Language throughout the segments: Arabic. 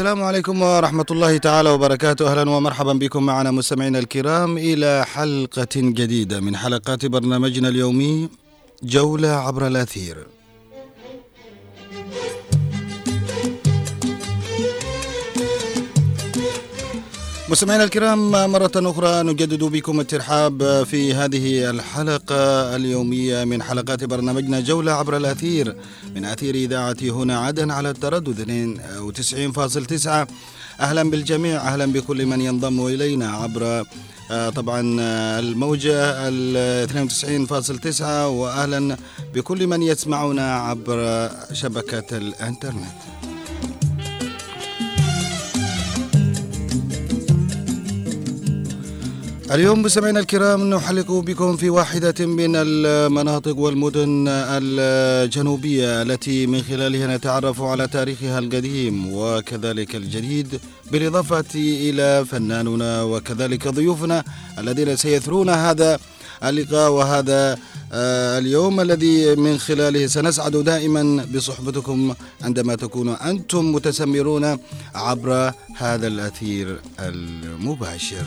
السلام عليكم ورحمة الله تعالى وبركاته. أهلا ومرحبا بكم معنا مستمعينا الكرام إلى حلقة جديدة من حلقات برنامجنا اليومي جولة عبر الأثير. مستمعينا الكرام مرة أخرى نجدد بكم الترحاب في هذه الحلقة اليومية من حلقات برنامجنا جولة عبر الأثير. من أثير إذاعة هنا عدن على التردد 92.9 أهلا بالجميع أهلا بكل من ينضم إلينا عبر طبعا الموجة ال 92.9 وأهلا بكل من يسمعنا عبر شبكة الإنترنت. اليوم مستمعينا الكرام نحلق بكم في واحدة من المناطق والمدن الجنوبية التي من خلالها نتعرف على تاريخها القديم وكذلك الجديد بالإضافة إلى فناننا وكذلك ضيوفنا الذين سيثرون هذا اللقاء وهذا اليوم الذي من خلاله سنسعد دائما بصحبتكم عندما تكونوا أنتم متسمرون عبر هذا الأثير المباشر.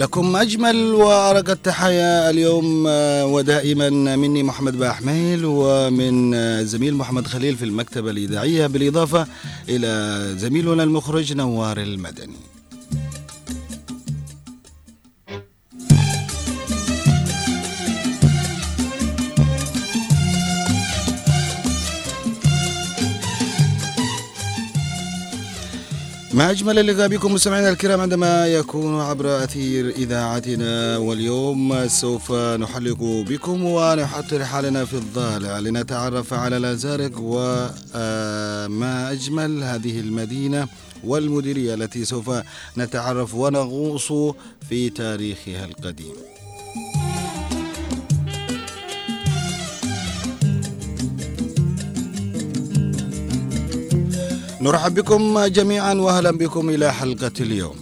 لكم أجمل وأرق التحايا اليوم ودائما مني محمد باحميل ومن زميل محمد خليل في المكتبة الإذاعية بالإضافة إلى زميلنا المخرج نوار المدني. ما أجمل اللقاء بكم مستمعينا الكرام عندما يكون عبر أثير إذاعتنا واليوم سوف نحلق بكم ونحط رحالنا في الضالع لنتعرف على الأزارق وما أجمل هذه المدينة والمديرية التي سوف نتعرف ونغوص في تاريخها القديم. نرحب بكم جميعا واهلا بكم إلى حلقة اليوم.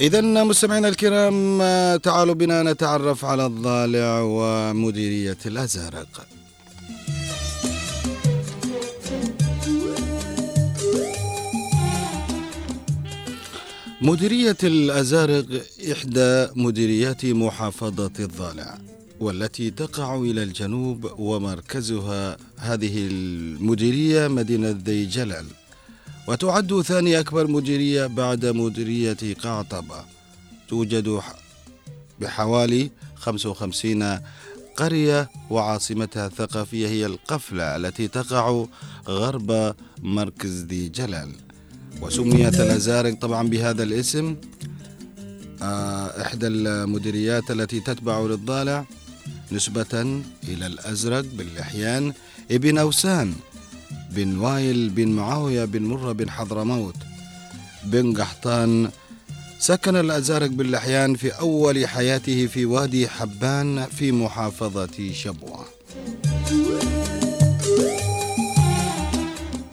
إذا مستمعينا الكرام تعالوا بنا نتعرف على الضالع ومديرية الأزارق. مديرية الأزارق إحدى مديريات محافظة الضالع والتي تقع إلى الجنوب ومركزها هذه المديرية مدينة ذي جلال. وتعد ثاني أكبر مديرية بعد مديرية قعطبة. توجد بحوالي 55 قرية وعاصمتها الثقافية هي القفلة التي تقع غرب مركز ذي جلال. وسميت الأزارق طبعا بهذا الاسم. إحدى المديريات التي تتبع للضالع نسبة إلى الأزرق بن لحيان ابن أوسان بن وايل بن معاوية بن مرة بن حضرموت بن قحطان سكن الأزارق بن لحيان في أول حياته في وادي حبان في محافظة شبوة.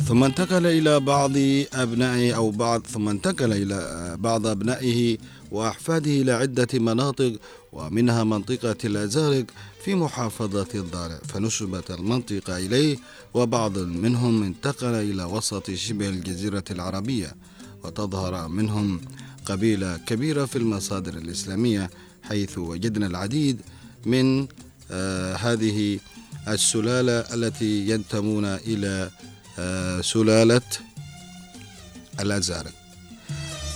ثم انتقل إلى بعض أبنائه أو بعض ثم انتقل إلى بعض أبنائه وأحفاده إلى عدة مناطق ومنها منطقة الأزارق في محافظة الضالع فنسبت المنطقة إليه وبعض منهم انتقل إلى وسط شبه الجزيرة العربية وتظهر منهم قبيلة كبيرة في المصادر الإسلامية حيث وجدنا العديد من آه هذه السلالة التي ينتمون إلى سلالة الأزارق.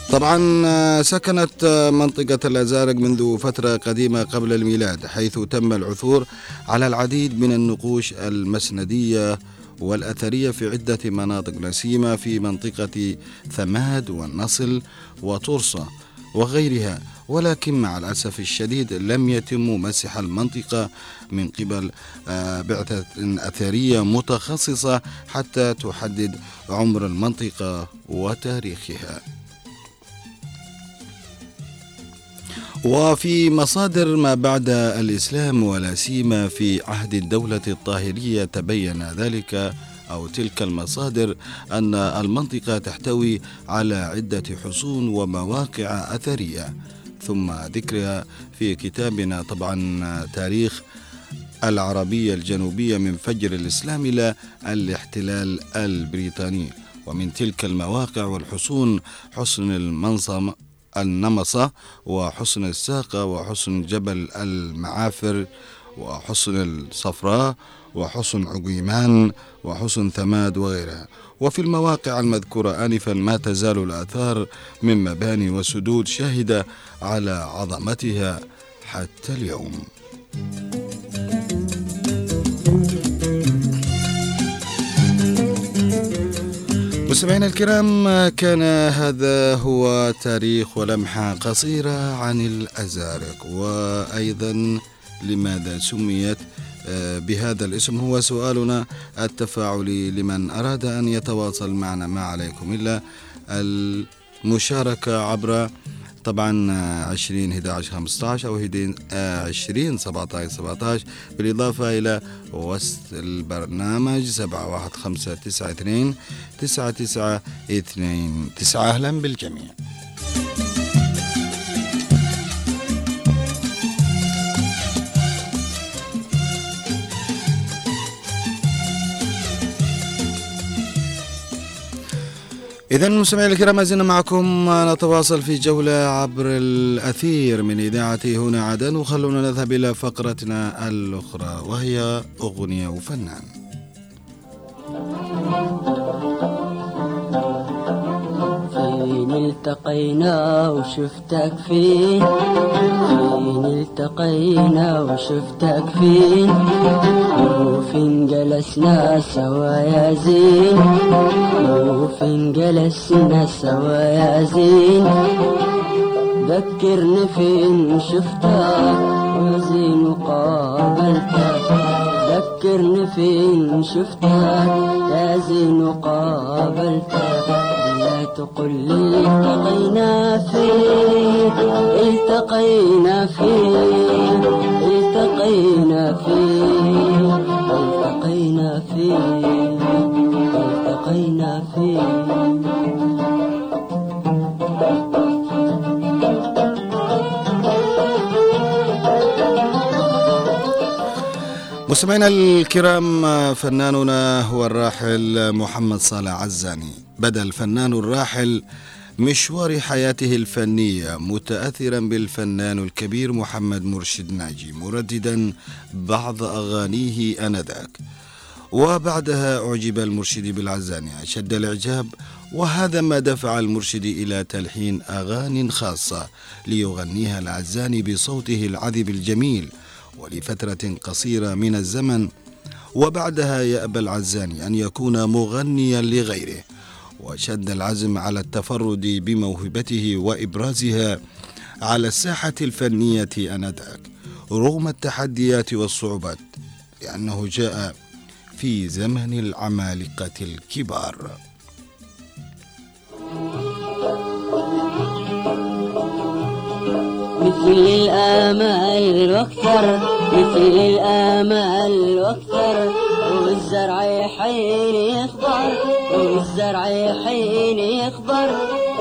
طبعا سكنت منطقة الأزارق منذ فترة قديمة قبل الميلاد حيث تم العثور على العديد من النقوش المسندية والأثرية في عدة مناطق لا سيما في منطقة ثماد والنصل وطرصة وغيرها. ولكن مع الأسف الشديد لم يتم مسح المنطقة من قبل بعثة أثرية متخصصة حتى تحدد عمر المنطقة وتاريخها. وفي مصادر ما بعد الإسلام ولا سيما في عهد الدولة الطاهرية تبين ذلك أو تلك المصادر أن المنطقة تحتوي على عدة حصون ومواقع أثرية ثم ذكرها في كتابنا. طبعا تاريخ العربية الجنوبية من فجر الإسلام إلى الاحتلال البريطاني. ومن تلك المواقع والحصون حصن المنصم النمصة وحصن الساقة وحصن جبل المعافر وحصن الصفراء وحصن عقيمان وحصن ثماد وغيرها. وفي المواقع المذكورة آنفا ما تزال الآثار من مباني وسدود شاهدة على عظمتها حتى اليوم. مستمعينا الكرام كان هذا هو تاريخ ولمحة قصيرة عن الأزارق. وأيضا لماذا سميت آه، بهذا الاسم؟ هو سؤالنا التفاعلي لمن أراد أن يتواصل معنا. ما عليكم إلا المشاركة عبر طبعا 20 11 15 أو 20 17 17 بالإضافة إلى وسط البرنامج 71592 9929 أهلا بالجميع. إذا مستمعينا الكرام ما زلنا معكم نتواصل في جولة عبر الأثير من إذاعة هنا عدن وخلونا نذهب إلى فقرتنا الأخرى وهي أغنية وفنان. فين التقينا وشفتك فين فين التقينا وشفتك فين وفين جلسنا سوا يا زين. وفين جلسنا سوا يا زين. ذكرني فين شفتك وزين وقابلتك ذكرني فين شفتك يا زين وقابلتك تقول لي التقينا فين التقينا فين التقينا فين التقينا فين التقينا فين مستمعينا الكرام فناننا هو الراحل محمد صالح عزاني. بدا الفنان الراحل مشوار حياته الفنية متأثرا بالفنان الكبير محمد مرشد ناجي مرددا بعض أغانيه آنذاك. وبعدها أعجب المرشد بالعزاني أشد الإعجاب. وهذا ما دفع المرشد إلى تلحين أغاني خاصة ليغنيها العزاني بصوته العذب الجميل ولفترة قصيرة من الزمن. وبعدها يأبى العزاني أن يكون مغنيا لغيره. وشد العزم على التفرد بموهبته وإبرازها على الساحة الفنية آنذاك رغم التحديات والصعوبات لأنه جاء في زمن العمالقة الكبار. مثل الآمال وأكثر مثل الآمال وأكثر والزرع يحين يخضر والزرع حين يخضر.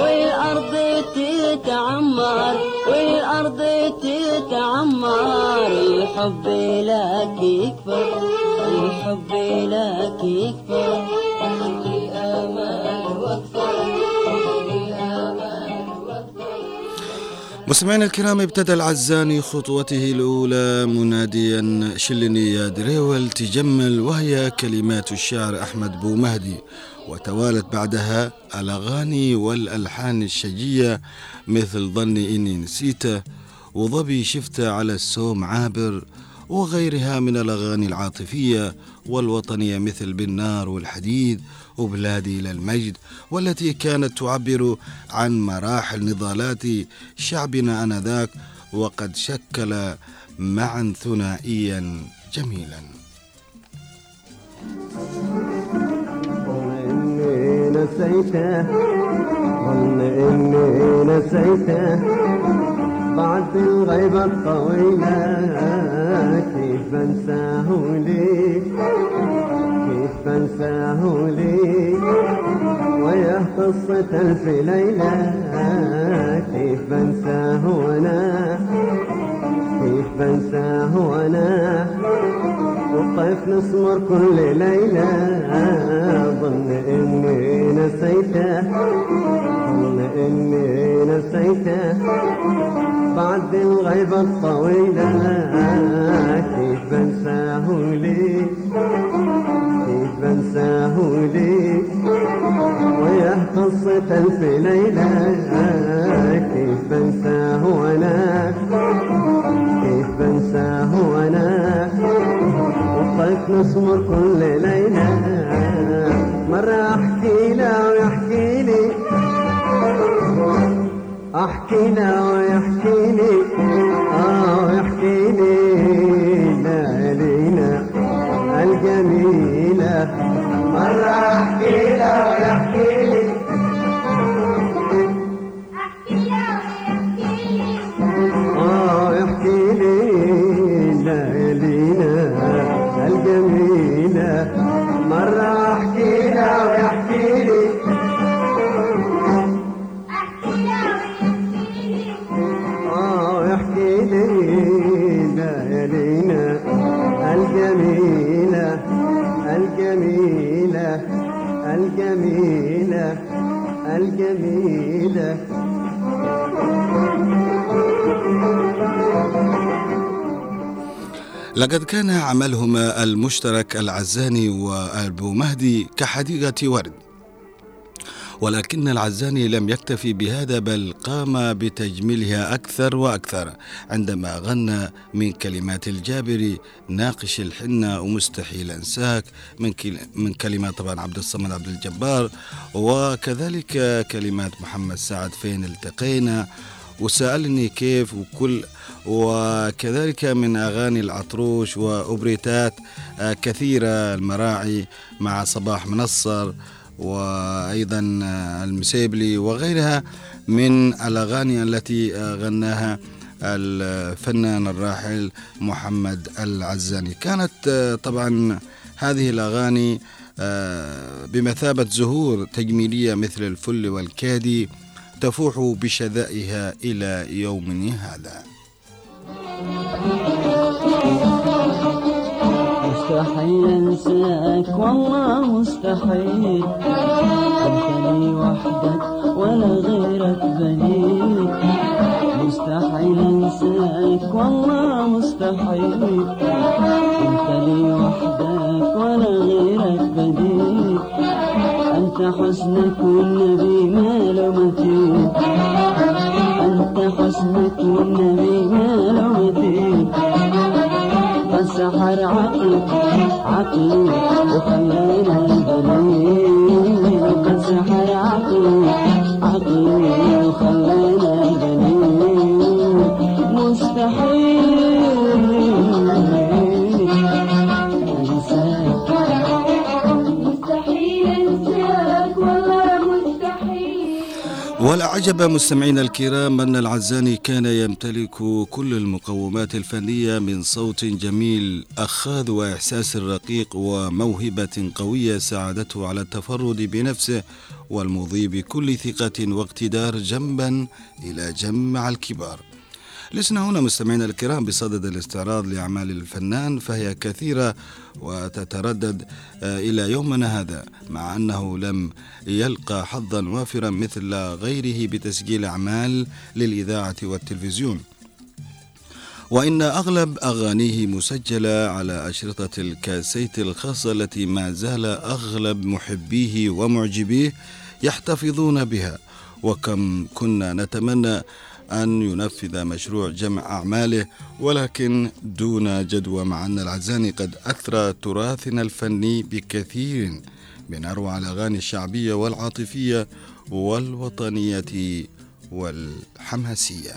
والأرض تتعمر والأرض تتعمر. الحب لك يكبر الحب لك يكبر مستمعينا الكرام ابتدى العزاني خطوته الأولى مناديا شلني يا دريول تجمل وهي كلمات الشاعر أحمد بو مهدي. وتوالت بعدها الأغاني والألحان الشجية مثل ظني إني نسيته وظبي شفته على السوم عابر وغيرها من الأغاني العاطفية والوطنية مثل بالنار والحديد وبلادي إلى المجد والتي كانت تعبر عن مراحل نضالات شعبنا آنذاك وقد شكل معا ثنائيا جميلا. نسيته ظن إني نسيته بعد الغيبة الطويلة كيف أنساه لي؟ كيف انساه لي ويا قصة ألف ليلة كيف بنساه وأنا كيف بنساه وأنا والطيف نسمر كل ليلة ظن إني نسيته. ظن إني نسيته. بعد الغيبة الطويلة. كيف بنساه لي؟ لي ويا قصة ألف ليلة كيف بنساه وأنا كيف بنساه وأنا والطيف نسمر كل ليلة. مرة أحكي له ويحكي لي أحكي له لقد كان عملهما المشترك العزاني وأبو مهدي كحديقة ورد. ولكن العزاني لم يكتفي بهذا بل قام بتجميلها أكثر وأكثر عندما غنى من كلمات الجابري ناقش الحنة ومستحيل أنساك من, من كلمات طبعا عبد الصمد عبد الجبار. وكذلك كلمات محمد سعد فين التقينا؟ وسألني كيف وكل وكذلك من أغاني العطروش وأوبريتات آه، كثيرة المراعي مع صباح منصر وأيضا آه، المسيبلي وغيرها من الأغاني التي آه، غناها الفنان الراحل محمد العزاني. كانت طبعا هذه الأغاني بمثابة زهور تجميلية مثل الفل والكادي تفوح بشذائها إلى يومنا هذا. مستحيل أنساك والله مستحيل. لي وحدك ولا غيرك بديل مستحيل أنساك والله مستحيل. لي وحدك ولا غيرك بديل أنت حسنك والنبي ما له مثيل أنت حسنك والنبي ما له مثيل فسحر عقلي عقلي وخلينا البنين. فسحر عقلي عقلي وخلينا البنين. مستحيل ولا عجب مستمعينا الكرام أن العزاني كان يمتلك كل المقومات الفنية من صوت جميل أخاذ وإحساس رقيق وموهبة قوية ساعدته على التفرد بنفسه والمضي بكل ثقة واقتدار جنبا إلى جنب مع الكبار. لسنا هنا مستمعينا الكرام بصدد الاستعراض لأعمال الفنان فهي كثيرة وتتردد آه، إلى يومنا هذا مع أنه لم يلقى حظا وافرا مثل غيره بتسجيل أعمال للإذاعة والتلفزيون. وإن أغلب أغانيه مسجلة على أشرطة الكاسيت الخاصة التي ما زال أغلب محبيه ومعجبيه يحتفظون بها. وكم كنا نتمنى أن ينفذ مشروع جمع أعماله ولكن دون جدوى مع أن العزاني قد أثرى تراثنا الفني بكثير. من أروع الأغاني الشعبية والعاطفية والوطنية والحماسية.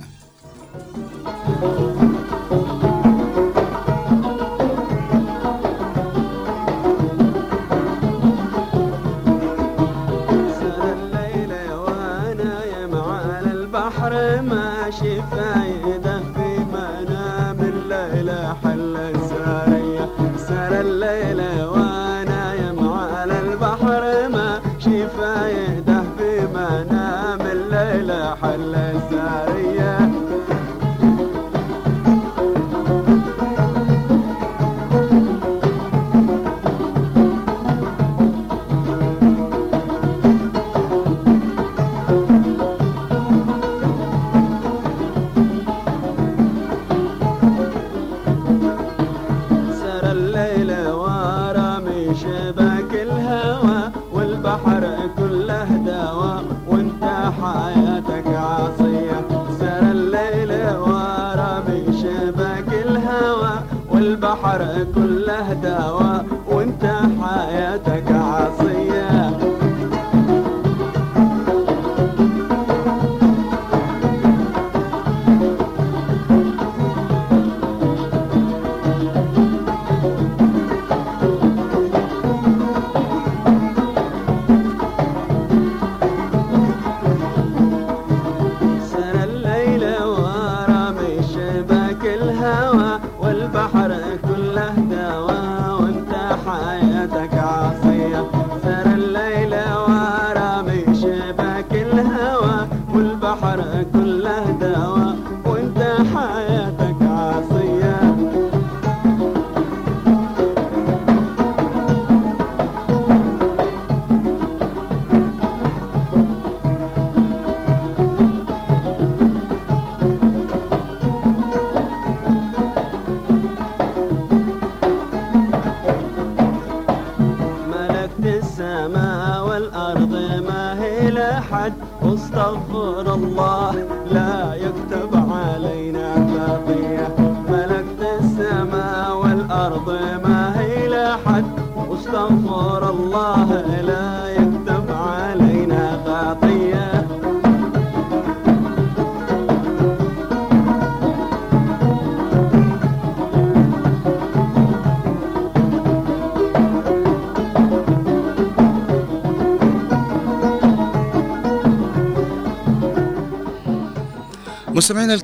سنة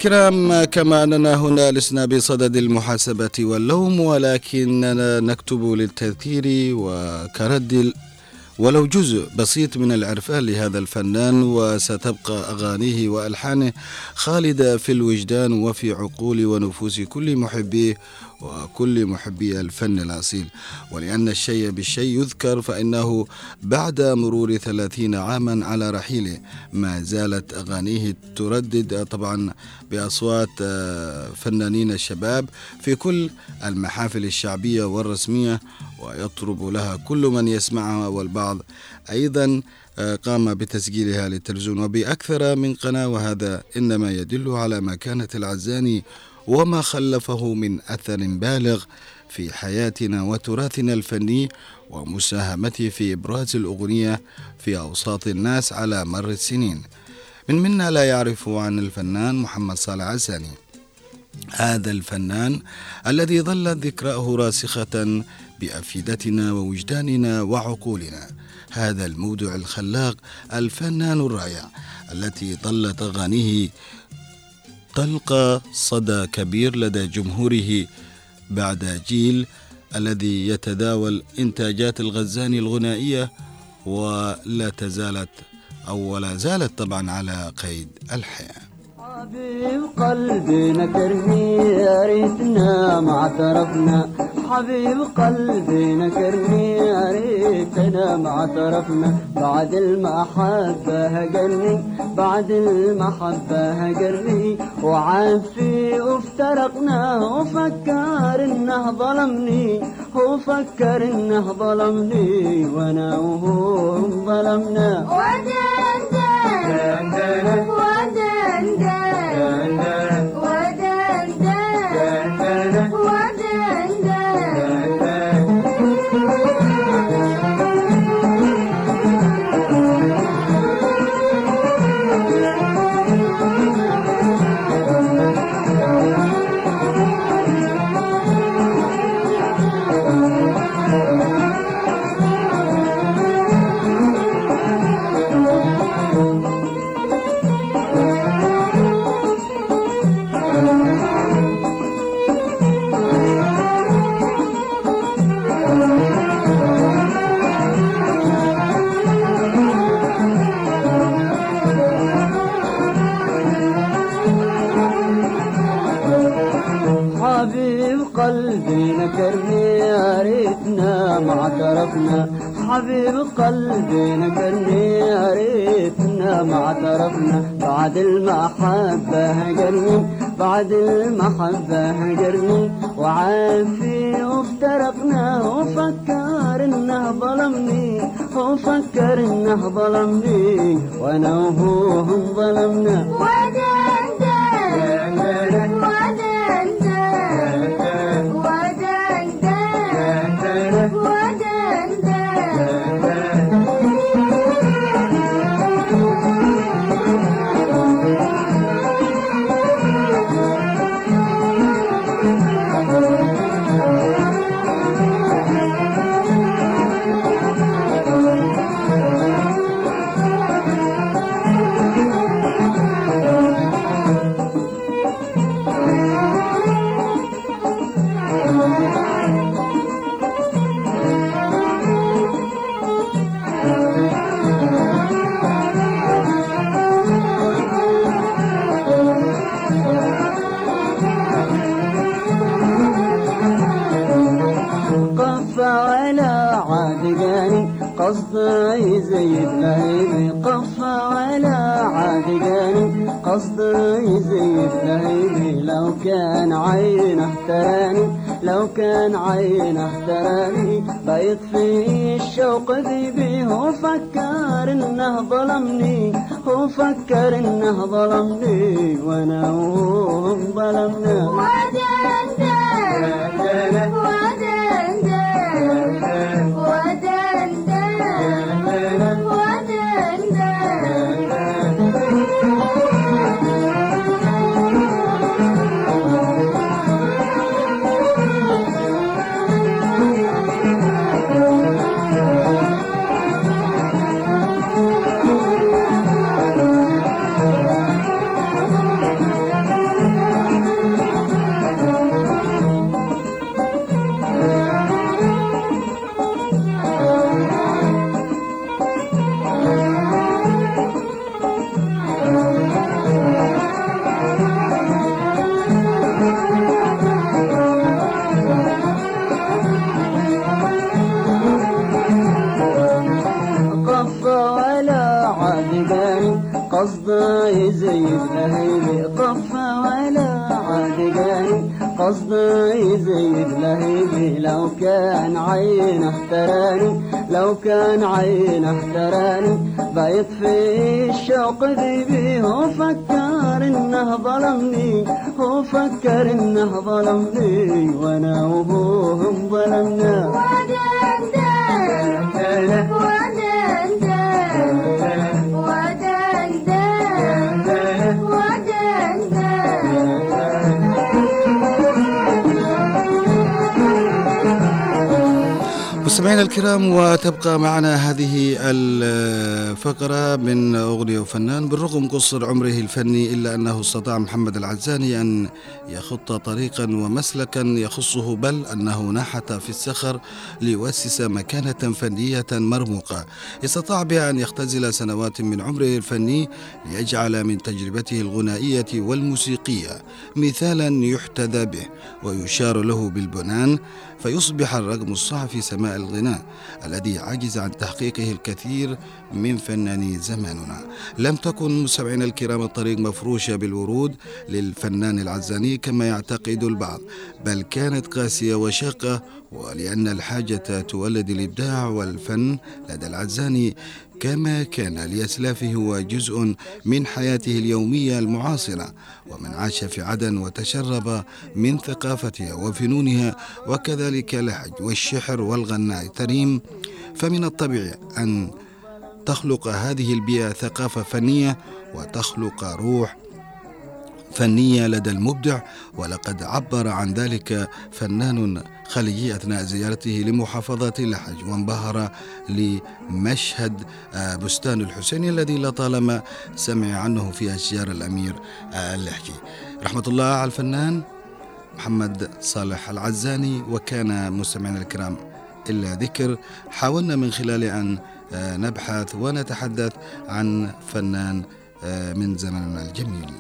الكرام كما أننا هنا لسنا بصدد المحاسبة واللوم ولكننا نكتب للتذكير وكرد ولو جزء بسيط من العرفان لهذا الفنان وستبقى أغانيه وألحانه خالدة في الوجدان وفي عقول ونفوس كل محبيه وكل محبي الفن الأصيل. ولأن الشيء بالشيء يذكر فإنه بعد مرور ثلاثين عاما على رحيله ما زالت أغانيه تردد طبعا بأصوات آه، فنانين الشباب في كل المحافل الشعبية والرسمية ويطرب لها كل من يسمعها والبعض أيضا آه، قام بتسجيلها للتلفزيون. وبأكثر من قناة وهذا إنما يدل على مكانة العزاني وما خلفه من أثر بالغ في حياتنا وتراثنا الفني ومساهمته في إبراز الأغنية في أوساط الناس على مر السنين. من منا لا يعرف عن الفنان محمد صالح عساني هذا الفنان الذي ظلت ذكراه راسخة بأفئدتنا ووجداننا وعقولنا. هذا المودع الخلاق الفنان الرائع التي ظلت أغانيه تلقى صدى كبير لدى جمهوره بعد جيل الذي يتداول إنتاجات الغزاني الغنائية ولا تزالت أو ولا زالت طبعا على قيد الحياة. حبيب قلبي نكرني يا ريتنا ما اعترفنا. حبيب قلبي نكرني يا ريتنا ما اعترفنا. بعد المحبة هجرني بعد المحبة هجرني. وعافي وافترقنا وفكر انه ظلمني وفكر انه ظلمني. وأنا وهو ظلمنا ودندن ودندن بعد المحبة هجرني وعافي وافترقنا وفكر إنه ظلمني وفكر إنه ظلمني وأنا وهو فكر انه ظلمني هو فكر انه ظلمني وأنا وهم ظلمنا يزيد لهيبي لو كان عينه تراني لو كان عينه تراني بيطفي الشوق ذيبي هو فكر إنه ظلمني هو فكر إنه ظلمني. وأنا وأبوهم ظلمنا. مستمعينا الكرام وتبقى معنا هذه الفقرة من أغنية وفنان بالرغم قصر عمره الفني إلا أنه استطاع محمد العزاني أن يخط طريقا ومسلكا يخصه بل أنه نحت في السخر ليؤسس مكانة فنية مرموقة. استطاع بها أن يختزل سنوات من عمره الفني ليجعل من تجربته الغنائية والموسيقية مثالا يحتذى به ويشار له بالبنان فيصبح الرقم الصعب في سماء الغناء الذي عجز عن تحقيقه الكثير من فناني زماننا. لم تكن مستمعينا الكرام الطريق مفروشة بالورود للفنان العزاني كما يعتقد البعض بل كانت قاسية وشاقة ولأن الحاجة تولد الإبداع والفن لدى العزاني كما كان لأسلافه هو جزء من حياته اليومية المعاصرة ومن عاش في عدن وتشرب من ثقافتها وفنونها وكذلك اللهج والشحر والغناء التريم فمن الطبيعي أن تخلق هذه البيئة ثقافة فنية وتخلق روح فنية لدى المبدع ولقد عبر عن ذلك فنان خليجي أثناء زيارته لمحافظة لحج وانبهر لمشهد بستان الحسيني الذي لطالما سمع عنه في أشجار الأمير اللحجي. رحمة الله على الفنان محمد صالح العزاني وكان مستمعينا الكرام إلا ذكر. حاولنا من خلال أن نبحث ونتحدث عن فنان من زمننا الجميل.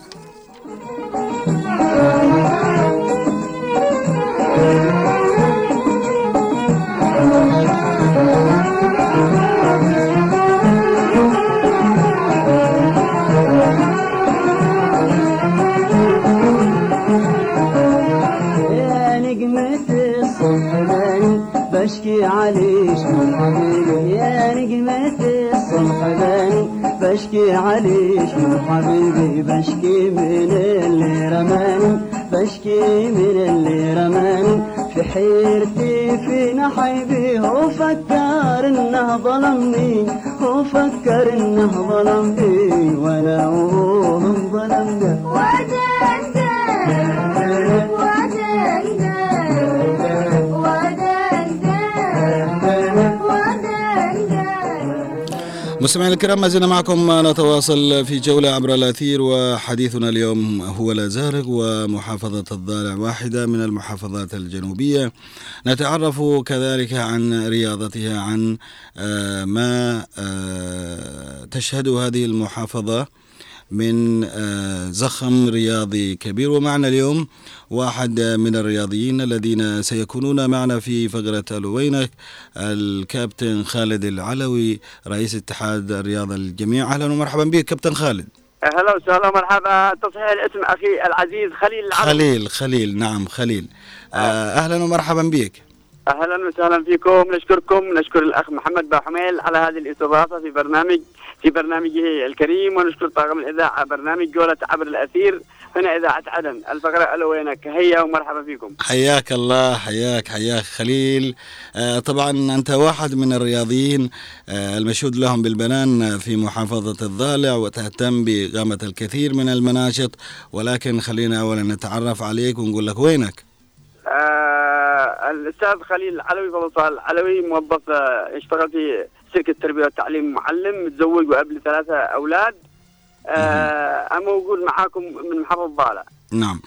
بشكي عليش من حبيبي يا نجمة الصبحاني بشكي عليش من حبيبي بشكي من اللي رماني؟ بشكي من اللي رماني؟ في حيرتي في نحيبي هو فكر إنه ظلمني هو فكر إنه ظلمني وأنا وهم ظلمنا مستمعينا الكرام ما زلنا معكم. نتواصل في جولة عبر الأثير وحديثنا اليوم هو لازارق ومحافظة الضالع واحدة من المحافظات الجنوبية. نتعرف كذلك عن رياضتها عن ما تشهده هذه المحافظة. من زخم رياضي كبير. ومعنا اليوم واحد من الرياضيين الذين سيكونون معنا في فقرة الوينك الكابتن خالد العلوي رئيس اتحاد الرياضة الجميع أهلا ومرحبا بك كابتن خالد. هلا وسهلا مرحبا تصحيح الاسم أخي العزيز خليل العرب خليل خليل نعم خليل. آه، أهلا ومرحبا بك. أهلا وسهلا فيكم. نشكركم. نشكر الأخ محمد باحميل على هذه الإستضافة في برنامج في برنامجه الكريم ونشكر طاقم الإذاعة برنامج جولة عبر الأثير هنا إذاعة عدن. الفقرة ألو وينك هيا ومرحبا فيكم. حياك الله حياك حياك خليل. آه، طبعا أنت واحد من الرياضيين آه، المشهود لهم بالبنان في محافظة الضالع وتهتم بإقامة الكثير من المناشط. ولكن خلينا أولا نتعرف عليك ونقول لك وينك؟ آه الأستاذ خليل العلوي فضل العلوي موظف آه يشتغل في شركة التربيه والتعليم معلم متزوج وقبل ثلاثة أولاد. آه أنا موجود معاكم من محافظه ضالع. نعم.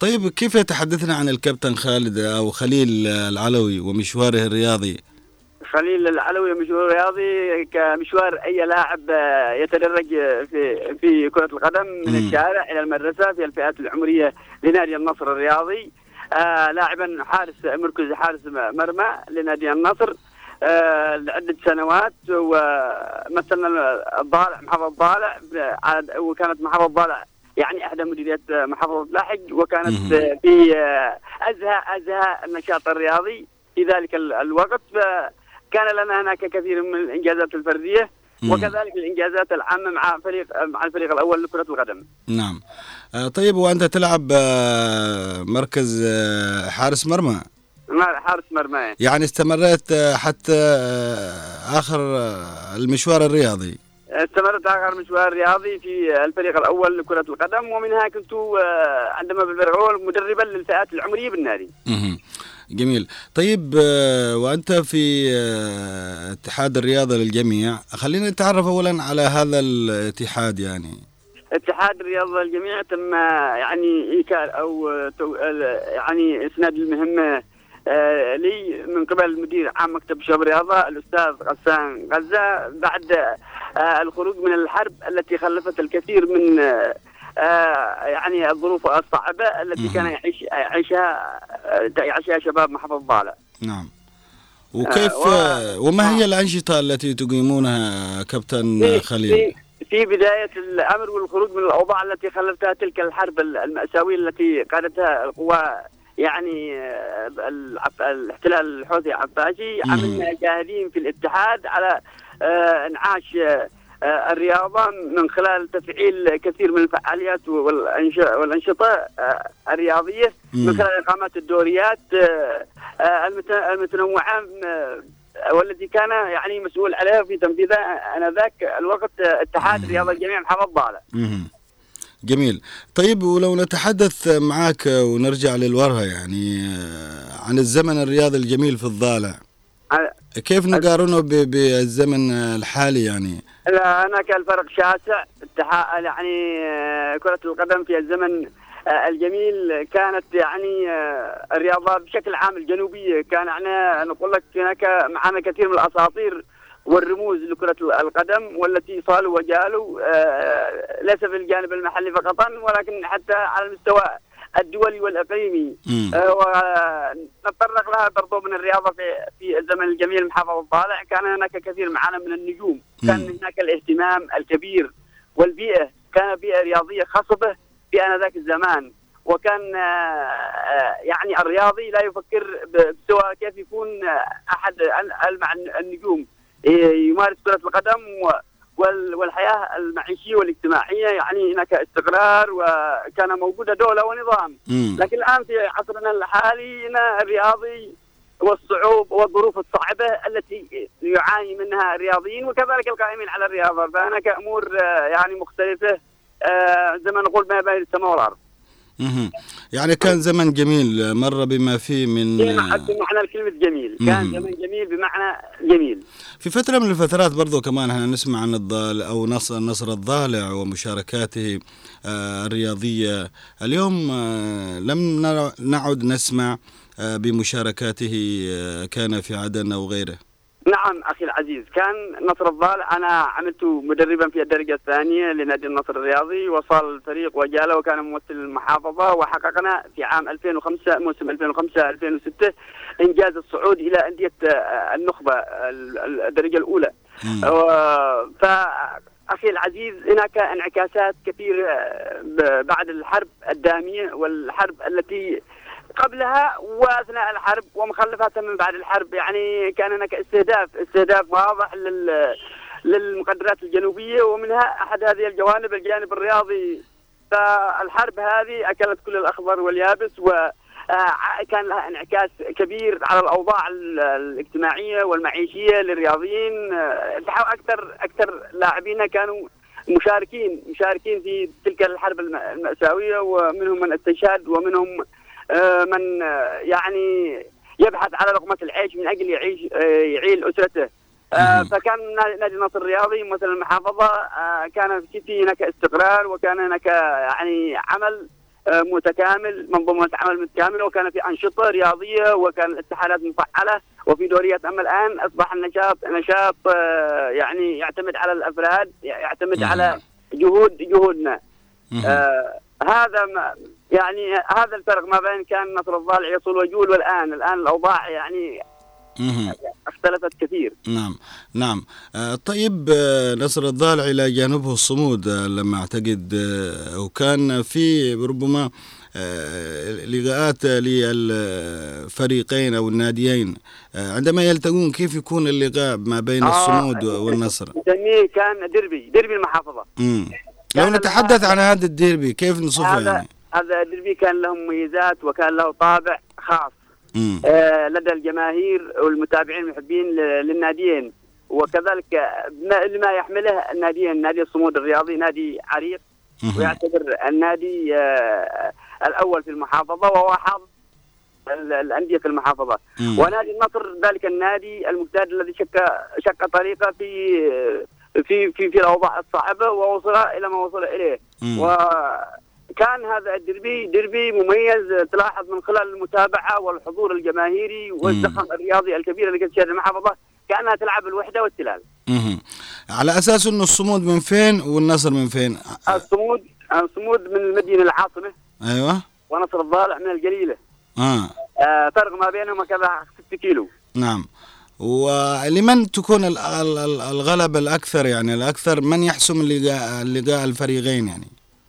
طيب كيف يتحدثنا عن الكابتن خالد أو خليل العلوي ومشواره الرياضي؟ خليل العلوي مشوار رياضي كمشوار أي لاعب آه، يتدرج في في كرة القدم من مم. الشارع إلى المدرسة في الفئات العمرية لنادي النصر الرياضي. آه لاعبا حارس مركز حارس مرمى لنادي النصر. لعدة سنوات ومثلنا الضالع محافظة الضالع وكانت محافظة الضالع يعني احدى مديريات محافظة لاحق وكانت. آه، في آه، ازهى أزهى النشاط الرياضي في ذلك ال- الوقت فكان لنا هناك كثير من الإنجازات الفردية. وكذلك الإنجازات العامة مع فريق مع الفريق الأول لكرة القدم. نعم آه، طيب وأنت تلعب آه، مركز آه، حارس مرمى حارس مرمى يعني استمريت آه، حتى آه، آخر آه، المشوار الرياضي. استمرت آخر مشوار رياضي في الفريق الأول لكرة القدم ومنها كنت عندما بالفريق الأول مدربا للفئات العمرية بالنادي. جميل. طيب وأنت في اتحاد الرياضة للجميع خلينا نتعرف أولا على هذا الاتحاد يعني. اتحاد الرياضة الجميع تم يعني ايكال أو يعني إسناد المهمة لي من قبل مدير عام مكتب شباب الرياضه الأستاذ غسان غزة بعد آه، الخروج من الحرب التي خلفت الكثير من آه، آه، يعني الظروف الصعبة التي. كان يعيش يعيشها آه، يعيشها شباب محافظه ضالع. نعم وكيف آه، آه، وما هي الأنشطة التي تقيمونها كابتن خليل في في بداية الأمر والخروج من الأوضاع التي خلفتها تلك الحرب المأساوية التي قادتها القوى يعني آه، الاحتلال الحوثي مم. عملنا جاهدين في الاتحاد على آه، انعاش آه، الرياضة من خلال تفعيل كثير من الفعاليات والأنش- والأنشطة الرياضية. من خلال إقامة الدوريات المت- المتنوعة والتي كان يعني مسؤول عليها في تنفيذها آنذاك الوقت اتحاد رياض الجميع محافظ ضالع. جميل. طيب ولو نتحدث معك ونرجع للوراء يعني آه، عن الزمن الرياضي الجميل في الضالع. آه، كيف نقارنه ب- بالزمن الحالي يعني؟ لا، هناك الفرق شاسع يعني كرة القدم في الزمن الجميل كانت يعني الرياضة بشكل عام الجنوبية. كان يعني نقول لك هناك معنا كثير من الأساطير. والرموز لكرة القدم والتي صالوا وجالوا آه، ليس في الجانب المحلي فقط ولكن حتى على المستوى الدولي والإقليمي. مم. آه، ونتطرق لها برضو من الرياضة في في الزمن الجميل محافظة الضالع كان هناك كثير معنا من النجوم. كان. هناك الاهتمام الكبير والبيئة. كان بيئة رياضية خصبة في آنذاك الزمان. وكان آه، يعني الرياضي لا يفكر بسوى كيف يكون آه، أحد ال- ألمع النجوم. يمارس كرة القدم والحياة المعيشية والاجتماعية يعني هناك استقرار وكان موجودة دولة ونظام. مم. لكن الآن في عصرنا الحالي هنا الرياضي والصعوبة والظروف الصعبة التي يعاني منها الرياضيين وكذلك القائمين على الرياضة. فهناك أمور آه، يعني مختلفة آه، زي ما نقول ما بين السماء والأرض. مهم. يعني كان زمن جميل مر بما فيه من بمعنى بمعنى الكلمة جميل كان. زمن جميل بمعنى جميل في فترة من الفترات برضو كمان إحنا نسمع عن الضال أو نصر النصر الضالع ومشاركاته آه، الرياضية اليوم آه، لم نعد نسمع آه، بمشاركاته كان في عدن أو غيره نعم أخي العزيز كان نصر الضالع أنا عملت مدربا في الدرجة الثانية لنادي النصر الرياضي وصل الفريق وجال وكان ممثل المحافظة وحققنا في عام 2005 موسم 2005-2006 إنجاز الصعود إلى أندية آه، النخبة ال- ال- الدرجة الأولى مم. و- ف أخي العزيز هناك انعكاسات كثيرة آه، بعد الحرب الدامية والحرب التي قبلها واثناء الحرب ومخلفاتها من بعد الحرب. يعني كان هناك استهداف استهداف واضح لل للمقدرات الجنوبية ومنها أحد هذه الجوانب الجانب الرياضي. فالحرب هذه أكلت كل الأخضر واليابس و آه، كان لها انعكاس كبير على الأوضاع الاجتماعية والمعيشية للرياضيين. أكثر أكثر لاعبين كانوا مشاركين مشاركين في تلك الحرب المأساوية ومنهم من استشهد ومنهم من يعني يبحث على لقمة العيش من أجل يعيش يعيل أسرته. فكان نادي النصر الرياضي مثل المحافظة كان في هناك استقرار وكان هناك يعني عمل آه، متكامل منظومة عمل متكاملة وكان في أنشطة رياضية وكان الاتحادات مفعلة وفي دوريات. أما الآن أصبح النشاط نشاط آه، يعني يعتمد على الأفراد يعتمد على جهود جهودنا. آه هذا ما يعني هذا الفرق ما بين كان نصر الضالع يصول وجول والآن. الآن الأوضاع يعني اختلفت كثير. نعم نعم. آه، طيب آه، نصر الضالع إلى جانبه الصمود آه، لما أعتقد وكان في ربما لقاءات للفريقين أو الناديين عندما يلتقون كيف يكون اللقاء ما بين الصمود والنصر؟ نسميه كان ديربي ديربي المحافظة. مم. لو نتحدث عن هذا الديربي كيف نصفه يعني؟ هذا الديربي كان له مميزات وكان له طابع خاص. آه لدى الجماهير والمتابعين المحبين للناديين. وكذلك لما يحمله الناديين نادي الصمود الرياضي نادي عريق. ويعتبر النادي آه الأول في المحافظة وهو حاضر الأندية في المحافظة. ونادي النصر ذلك النادي المجتهد الذي شق شق طريقه في في في في الأوضاع الصعبة ووصل إلى ما وصل إليه. و كان هذا الدربي دربي مميز تلاحظ من خلال المتابعة والحضور الجماهيري والزخم الرياضي الكبير اللي كانت تشاهد المحافظه كأنها تلعب الوحدة والتلال. على أساس إنه الصمود من فين والنصر من فين؟ الصمود الصمود من المدينة العاصمة أيوه ونصر الضالع من الجليله. آه, آه فرق ما بينهم كذا 6 كيلو. نعم. ولمن تكون الغلبة الأكثر يعني الأكثر من يحسم اللقاء الفريقين يعني؟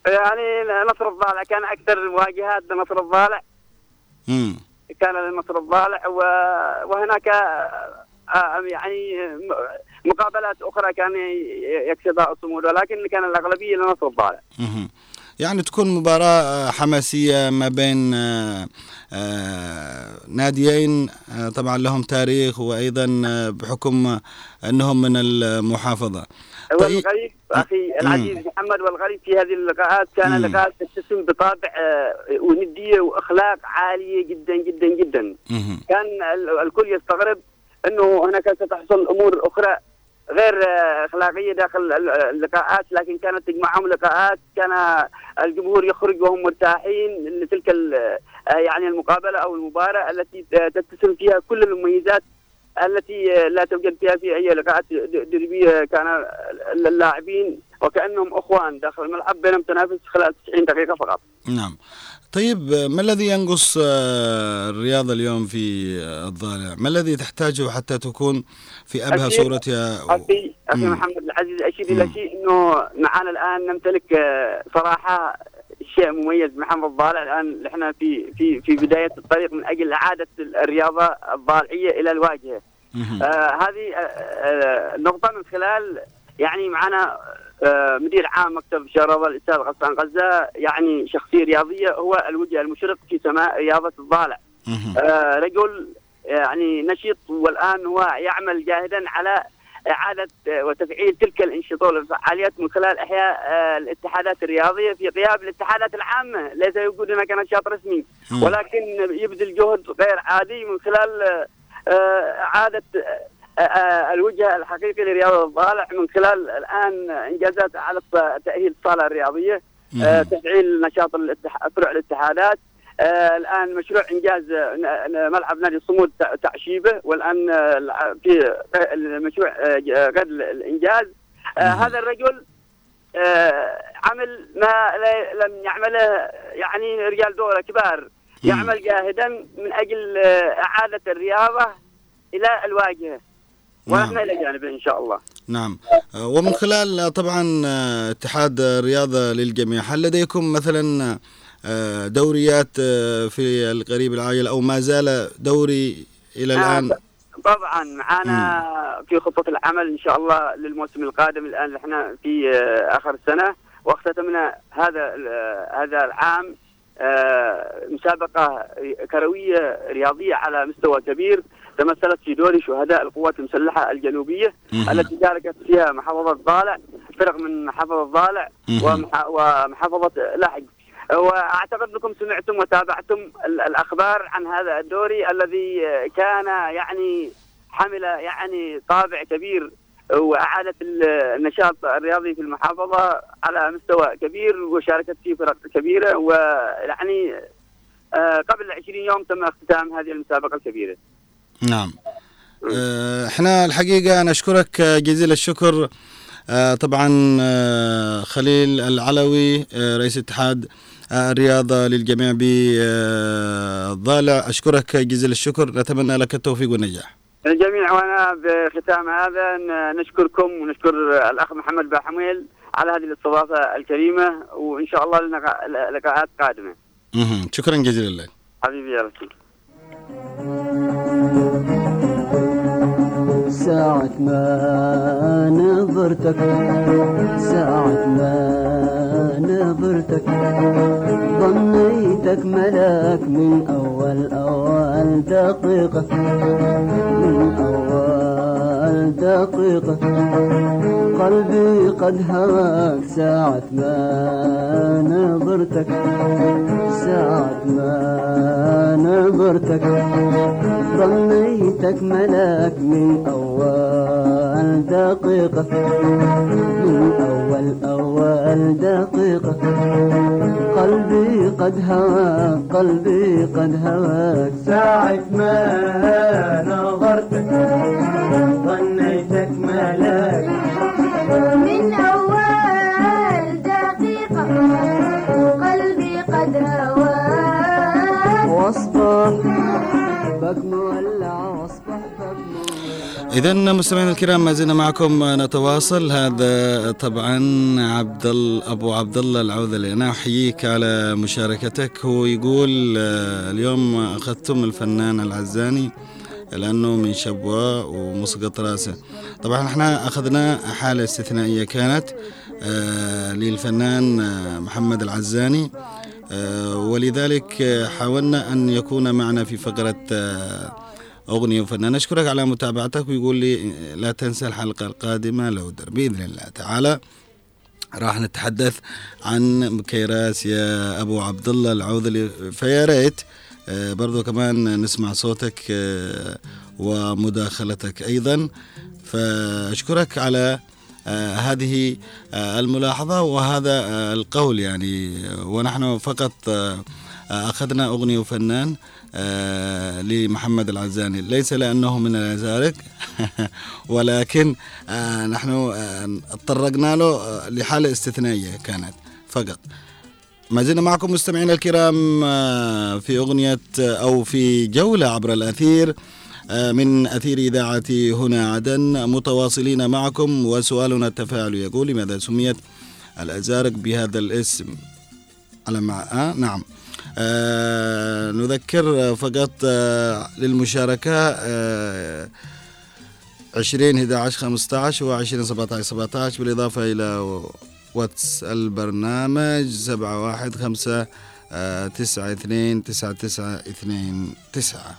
يعني نصر الضالع كان أكثر مواجهات لنصر الضالع امم كان لنصر الضالع وهناك آه، يعني مقابلات أخرى كان يكسبها الصمود ولكن كان الأغلبية لنصر الضالع يعني تكون مباراة حماسية ما بين آه، آه، ناديين طبعا لهم تاريخ وأيضا بحكم أنهم من المحافظة. والغريب أخي العزيز محمد والغريب في هذه اللقاءات كان لقاءات تتسم بطابع آه، وندية وأخلاق عالية جدا جدا جدا. كان الكل يستغرب أنه هناك ستحصل أمور أخرى غير آه، أخلاقية داخل اللقاءات لكن كانت تجمعهم لقاءات. كان الجمهور يخرج وهم مرتاحين لتلك آه، يعني المقابلة أو المباراة التي تتسم فيها كل المميزات التي لا توجد فيها في أي لقاءات دربية كان اللاعبين وكأنهم إخوان داخل الملعب بينهم تنافس خلال 90 دقيقة فقط. نعم. طيب ما الذي ينقص آه، الرياضة اليوم في الضالع؟ ما الذي تحتاجه حتى تكون في أبهى صورتها؟ أخي أخي محمد العزيز اشير إلى شيء إنه معنا الآن نمتلك آه، صراحة شيء مميز محمد الضالع الآن إحنا في في في بداية الطريق من أجل اعاده الرياضة الضالعية إلى الواجهة. آه هذه آه, آه، نقطة من خلال يعني معنا آه مدير عام مكتب شرطه الأستاذ غسان غزة يعني شخصية رياضية هو الوجه المشرق في سماء رياضة الضالع. آه رجل يعني نشيط والآن هو يعمل جاهدا على إعادة وتفعيل تلك الانشطة والفعاليات من خلال إحياء آه، الاتحادات الرياضية في غياب الاتحادات العامة، ليس يوجد هناك نشاط رسمي. ولكن يبذل جهد غير عادي من خلال آه، آه، الوجه الحقيقي لرياضة الضالع من خلال الآن إنجازات على تأهيل الصالة الرياضية تفعيل نشاط فروع الاتحادات آه الآن مشروع إنجاز آه، ملعب نادي الصمود تعشيبه والآن آه، في مشروع آه، غد الإنجاز. هذا الرجل عمل ما لم يعمله يعني رجال دوله كبار يعمل جاهدا من أجل إعادة الرياضة إلى الواجهة. نعم. ونحن إلى جانبه إن شاء الله. نعم. آه، ومن خلال آه، طبعا آه، اتحاد الرياضة للجميع هل لديكم مثلا آه، دوريات آه، في القريب العاجل أو ما زال دوري إلى الآن؟ طبعا معانا في خطة العمل إن شاء الله للموسم القادم. الآن إحنا في آه، آخر السنة واختتمنا هذا هذا العام آه، مسابقة كروية رياضية على مستوى كبير تمثلت في دور شهداء القوات المسلحة الجنوبية. التي شاركت فيها محافظة ضالع فرق من محافظة ضالع ومحافظة لحج وأعتقد أنكم سمعتم وتابعتم ال- الأخبار عن هذا الدوري الذي كان يعني حمل يعني طابع كبير وأعادت ال- النشاط الرياضي في المحافظة على مستوى كبير وشاركت فيه فرق كبيرة ويعني آه، قبل 20 يوم تم اختتام هذه المسابقة الكبيرة. نعم آه، إحنا الحقيقة نشكرك آه، جزيل الشكر طبعا خليل العلوي رئيس اتحاد الرياضة للجميع بالضالع أشكرك جزيل الشكر نتمنى لك التوفيق والنجاح الجميع وأنا بختام هذا نشكركم ونشكر الأخ محمد باحميل على هذه الاستضافة الكريمة وإن شاء الله لنا لقاءات قادمة. مهم. شكرا جزيلا لك حبيبي يا رسول. ساعة ما نظرتك ساعة ما نظرتك. ظنيتك ملاك من أول أول دقيقة من أول دقيقة قلبي قد هواك ساعة ما نظرتك ساعة ما نظرتك. ظنيتك ملاك من أول دقيقة من أول أول دقيقة قلبي قد هواك قلبي قد هواك ساعة ما نظرتك. إذا مستمعينا الكرام ما زلنا معكم نتواصل. هذا طبعا عبد أبو عبد الله العوذلي أنا أحييك على مشاركتك. هو يقول آه، اليوم أخذتم الفنان العزاني. لأنه من شبوة ومسقط راسه طبعا إحنا أخذنا حالة استثنائية كانت آه، للفنان آه، محمد العزاني. آه، ولذلك حاولنا أن يكون معنا في فقرة أغنية وفنان. نشكرك على متابعتك ويقول لي لا تنسى الحلقة القادمة لو در بإذن الله تعالى. راح نتحدث عن مكيراس يا أبو عبد الله العوذلي. فيا ريت برضو كمان نسمع صوتك آه، ومداخلتك أيضا. فأشكرك على آه، هذه آه، الملاحظة وهذا آه، القول يعني. ونحن فقط آه، آه، أخذنا أغنية وفنان آه، لمحمد العزاني. ليس لأنه من الأزارق ولكن آه، نحن آه، اضطرقنا له آه، لحالة استثنائية كانت فقط. ما زلنا معكم مستمعينا الكرام آه، في أغنية آه، أو في جولة عبر الأثير آه، من أثير إذاعة هنا عدن. متواصلين معكم وسؤالنا التفاعل يقول لماذا سميت الأزارق بهذا الاسم؟ على مع... آه نعم. آه نذكر فقط آه للمشاركة آه 20 11 15 و 20 17 17 بالإضافة إلى واتس البرنامج 715 تسعة اثنين تسعة تسعة اثنين تسعة.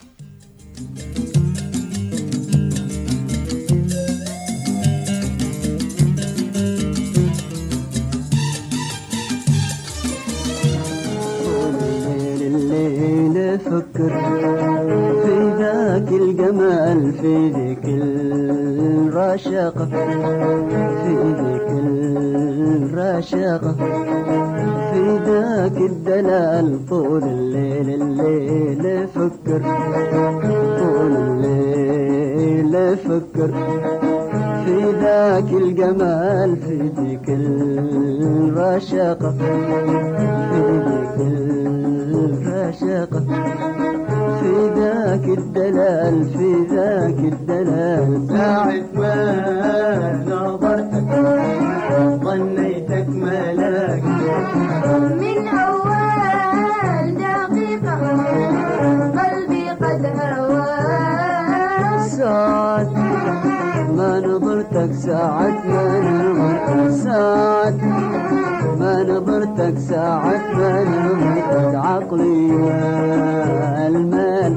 أفكر في ذاك الجمال في ذيك الرشاقة في ذيك الرشاقة في ذاك الدلال طول الليل الليل أفكر طول الليل أفكر في ذاك الجمال في ذيك الرشاقة في ذيك الرشاقة في ذاك الدلال في ذاك الدلال. ساعة ما نظرتك ظنيتك ملاك من أول دقيقة قلبي قد هواك ساعة ما نظرتك ساعة ما نظرتك ساعة ما نظرتك ساعة ما نظرتك عقلي المال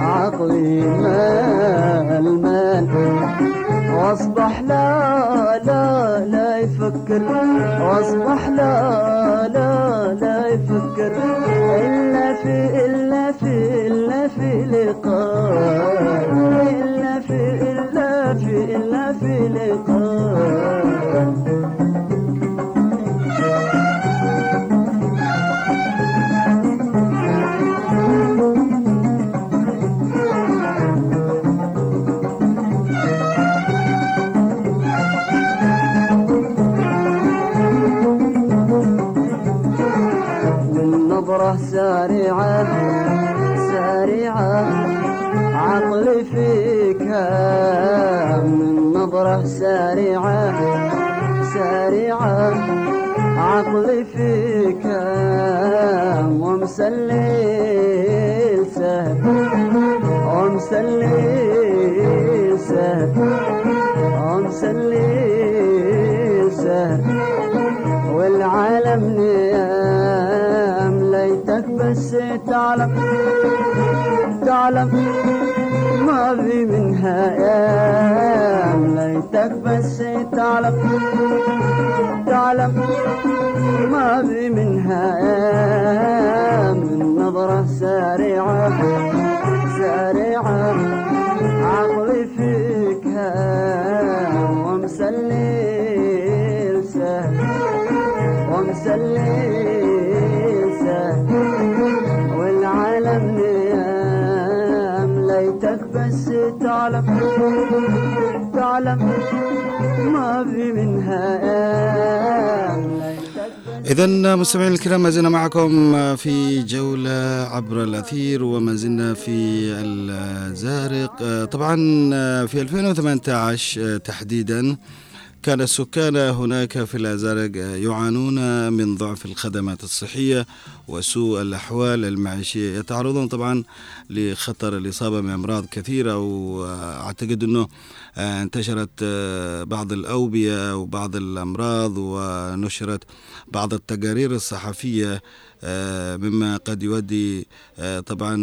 عقلي ما المال واصبح لا لا لا يفكر واصبح لا لا لا يفكر. إلا في إلا في إلا في لقاء عقلي فيك ومسلي سهل ومسلي سهل ومسلي سهل والعالم نيام ليتك بس تعلم تعلم. ما في منها أيام ليتك بس تعلم. تعلم ما في منها من نظرة سارعة سارعة عقلي فيك ومسلي سهل ومسلي والعالم نيام ليتك بس تعلم تعلم. ما في منها. إذا مستمعينا الكرام ما زلنا معكم في جولة عبر الأثير وما زلنا في الزارق. طبعا في 2018 تحديدا كان السكان هناك في الأزارق يعانون من ضعف الخدمات الصحية وسوء الأحوال المعيشية. يتعرضون طبعا لخطر الإصابة بأمراض كثيرة وأعتقد أنه انتشرت بعض الأوبئة وبعض الأمراض ونشرت بعض التقارير الصحفية مما قد يؤدي طبعا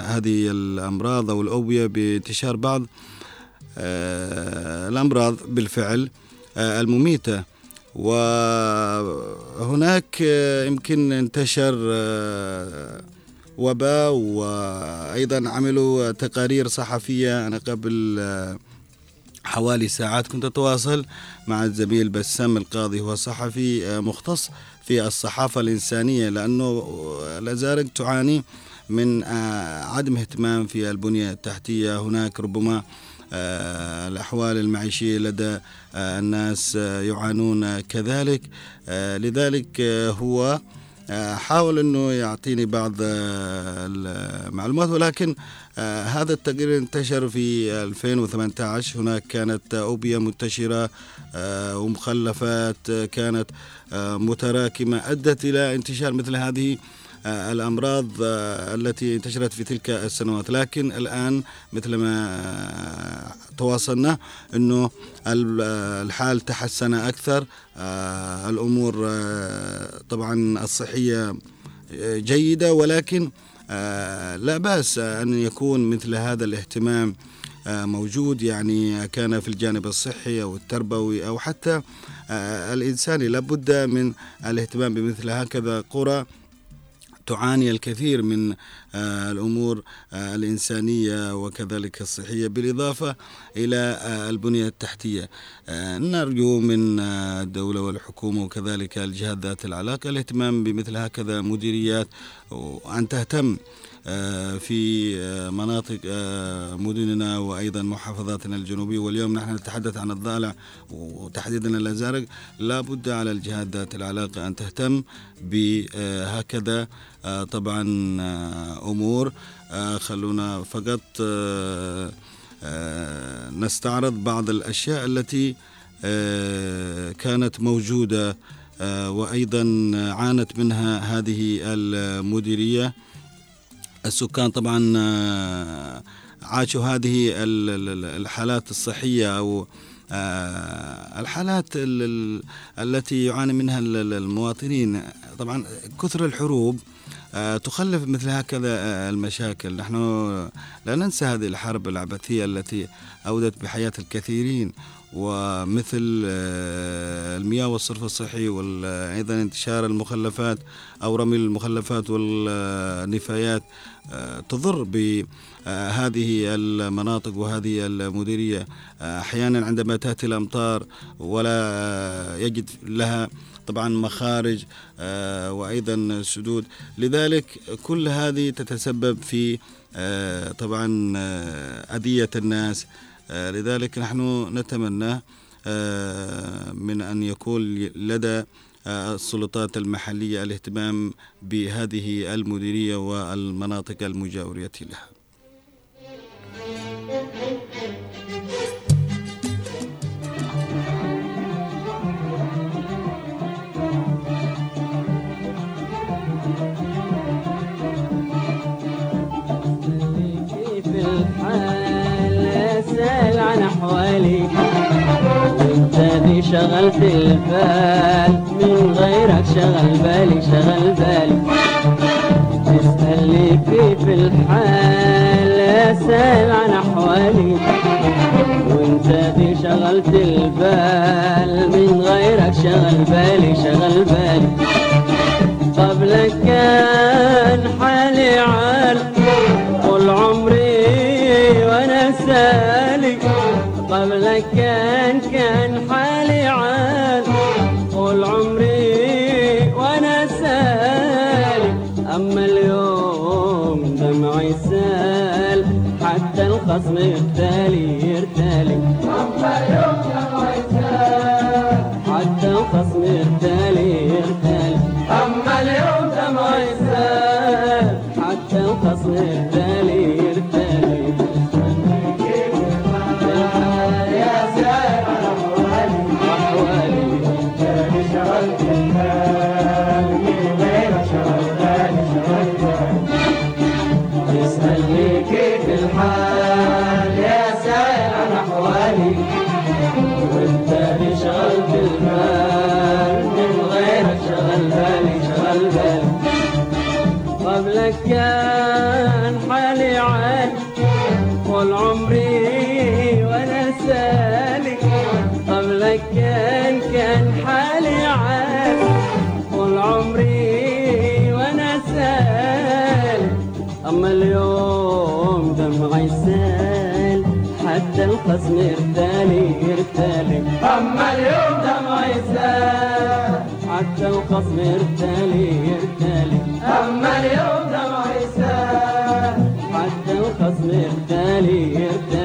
هذه الأمراض أو الأوبئة بانتشار بعض الأمراض بالفعل المميتة. وهناك يمكن انتشر وباء وأيضا عملوا تقارير صحفية. أنا قبل حوالي ساعات كنت أتواصل مع الزميل بسام القاضي هو صحفي مختص في الصحافة الإنسانية لأنه الأزارق تعاني من عدم اهتمام في البنية التحتية. هناك ربما الأحوال المعيشية لدى الناس يعانون كذلك. لذلك هو حاول أنه يعطيني بعض المعلومات ولكن هذا التقرير انتشر في 2018 هناك كانت أوبئة منتشرة ومخلفات كانت متراكمة أدت إلى انتشار مثل هذه. الأمراض التي انتشرت في تلك السنوات. لكن الآن مثل ما تواصلنا أنه الحال تحسن أكثر. الأمور طبعا الصحية جيدة. ولكن لا بأس أن يكون مثل هذا الاهتمام موجود. يعني كان في الجانب الصحي أو التربوي أو حتى الإنساني. لابد من الاهتمام بمثل هكذا قرى تعاني الكثير من الأمور الإنسانية وكذلك الصحية بالإضافة إلى البنية التحتية. نرجو من الدولة والحكومة وكذلك الجهات ذات العلاقة الاهتمام بمثل هكذا مديريات وأن تهتم في مناطق مدننا وأيضا محافظاتنا الجنوبية. واليوم نحن نتحدث عن الضالع وتحديدا الأزارق. لابد على الجهات ذات العلاقة أن تهتم بهكذا آه، طبعا آه، أمور. آه، خلونا فقط آه، آه، نستعرض بعض الأشياء التي آه، كانت موجودة آه، وأيضا عانت منها هذه المديرية. السكان طبعا آه، عاشوا هذه ال- ال- ال- الحالات الصحية أو آه، الحالات ال- ال- التي يعاني منها ال- ال- المواطنين. طبعا كثر الحروب آه، تخلف مثل هكذا المشاكل. نحن لا ننسى هذه الحرب العبثية التي أودت بحياة الكثيرين. ومثل آه، المياه والصرف الصحي وأيضا انتشار المخلفات أو رمي المخلفات والنفايات آه، تضر بهذه المناطق وهذه المديرية. آه، أحيانا عندما تأتي الأمطار ولا يجد لها طبعا مخارج آه، وأيضا سدود. لذلك كل هذه تتسبب في آه، طبعا آه، أذية الناس. آه، لذلك نحن نتمنى آه، من أن يكون لدى آه، السلطات المحلية الاهتمام بهذه المديرية والمناطق المجاورة لها. البال. من غيرك شغل بالي شغل بالي. تسألني كيف الحال. أسأل عن أحوالي. وانت دي شغلت البال. من غيرك شغل بالي شغل بالي. قبلك كان حالي عال. طول عمري وأنا سالي قبلك كان كان حتى الخصم يرتالي. حتى الخصم يرتالي يرتالي. أما اليوم سال حتى الخصم يرتالي أما اليوم دمعي سال حتى الخصم يرتالي يرتالي. أما اليوم دمعي سال حتى الخصم يرتالي يرتالي. أما اليوم دمعي سال حتى الخصم يرتالي يرتالي.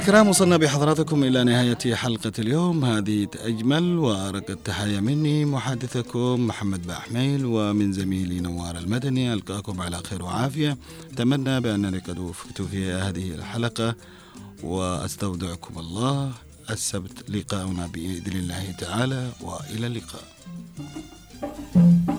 الكرام وصلنا بحضراتكم إلى نهاية حلقة اليوم. هذه أجمل وأرق التحية مني محدثكم محمد بأحميل ومن زميلي نوار المدني. ألقاكم على خير وعافية. أتمنى بأنني قد وفقت في هذه الحلقة وأستودعكم الله. السبت لقاؤنا بإذن الله تعالى وإلى اللقاء. يا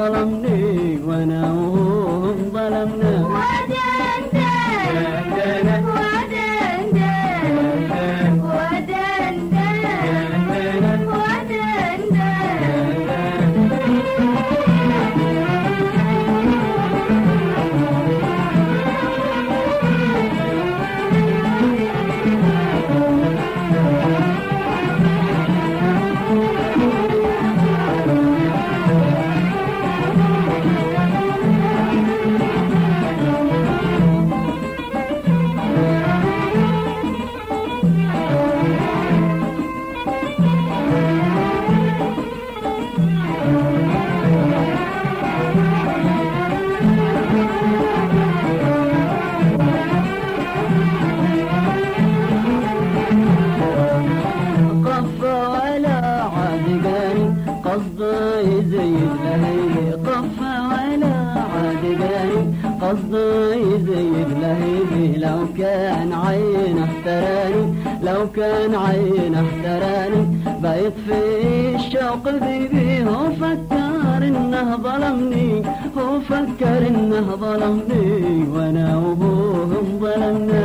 balam ne ظلمني وفكر إنه ظلمني وأنا وأبوهم ظلمنا.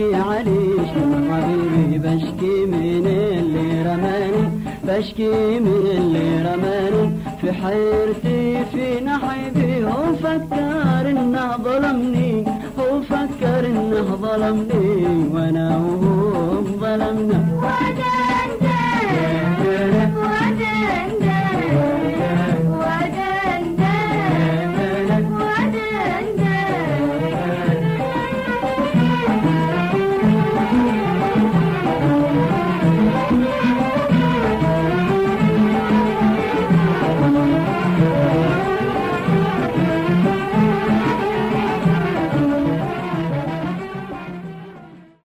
بشكي عليش من حبيبي بشكي من اللي رماني بشكي من اللي رماني. في حيرتي في نحبي هو فكر إنه ظلمني هو فكر إنه ظلمني وأنا وهو ظلمنا.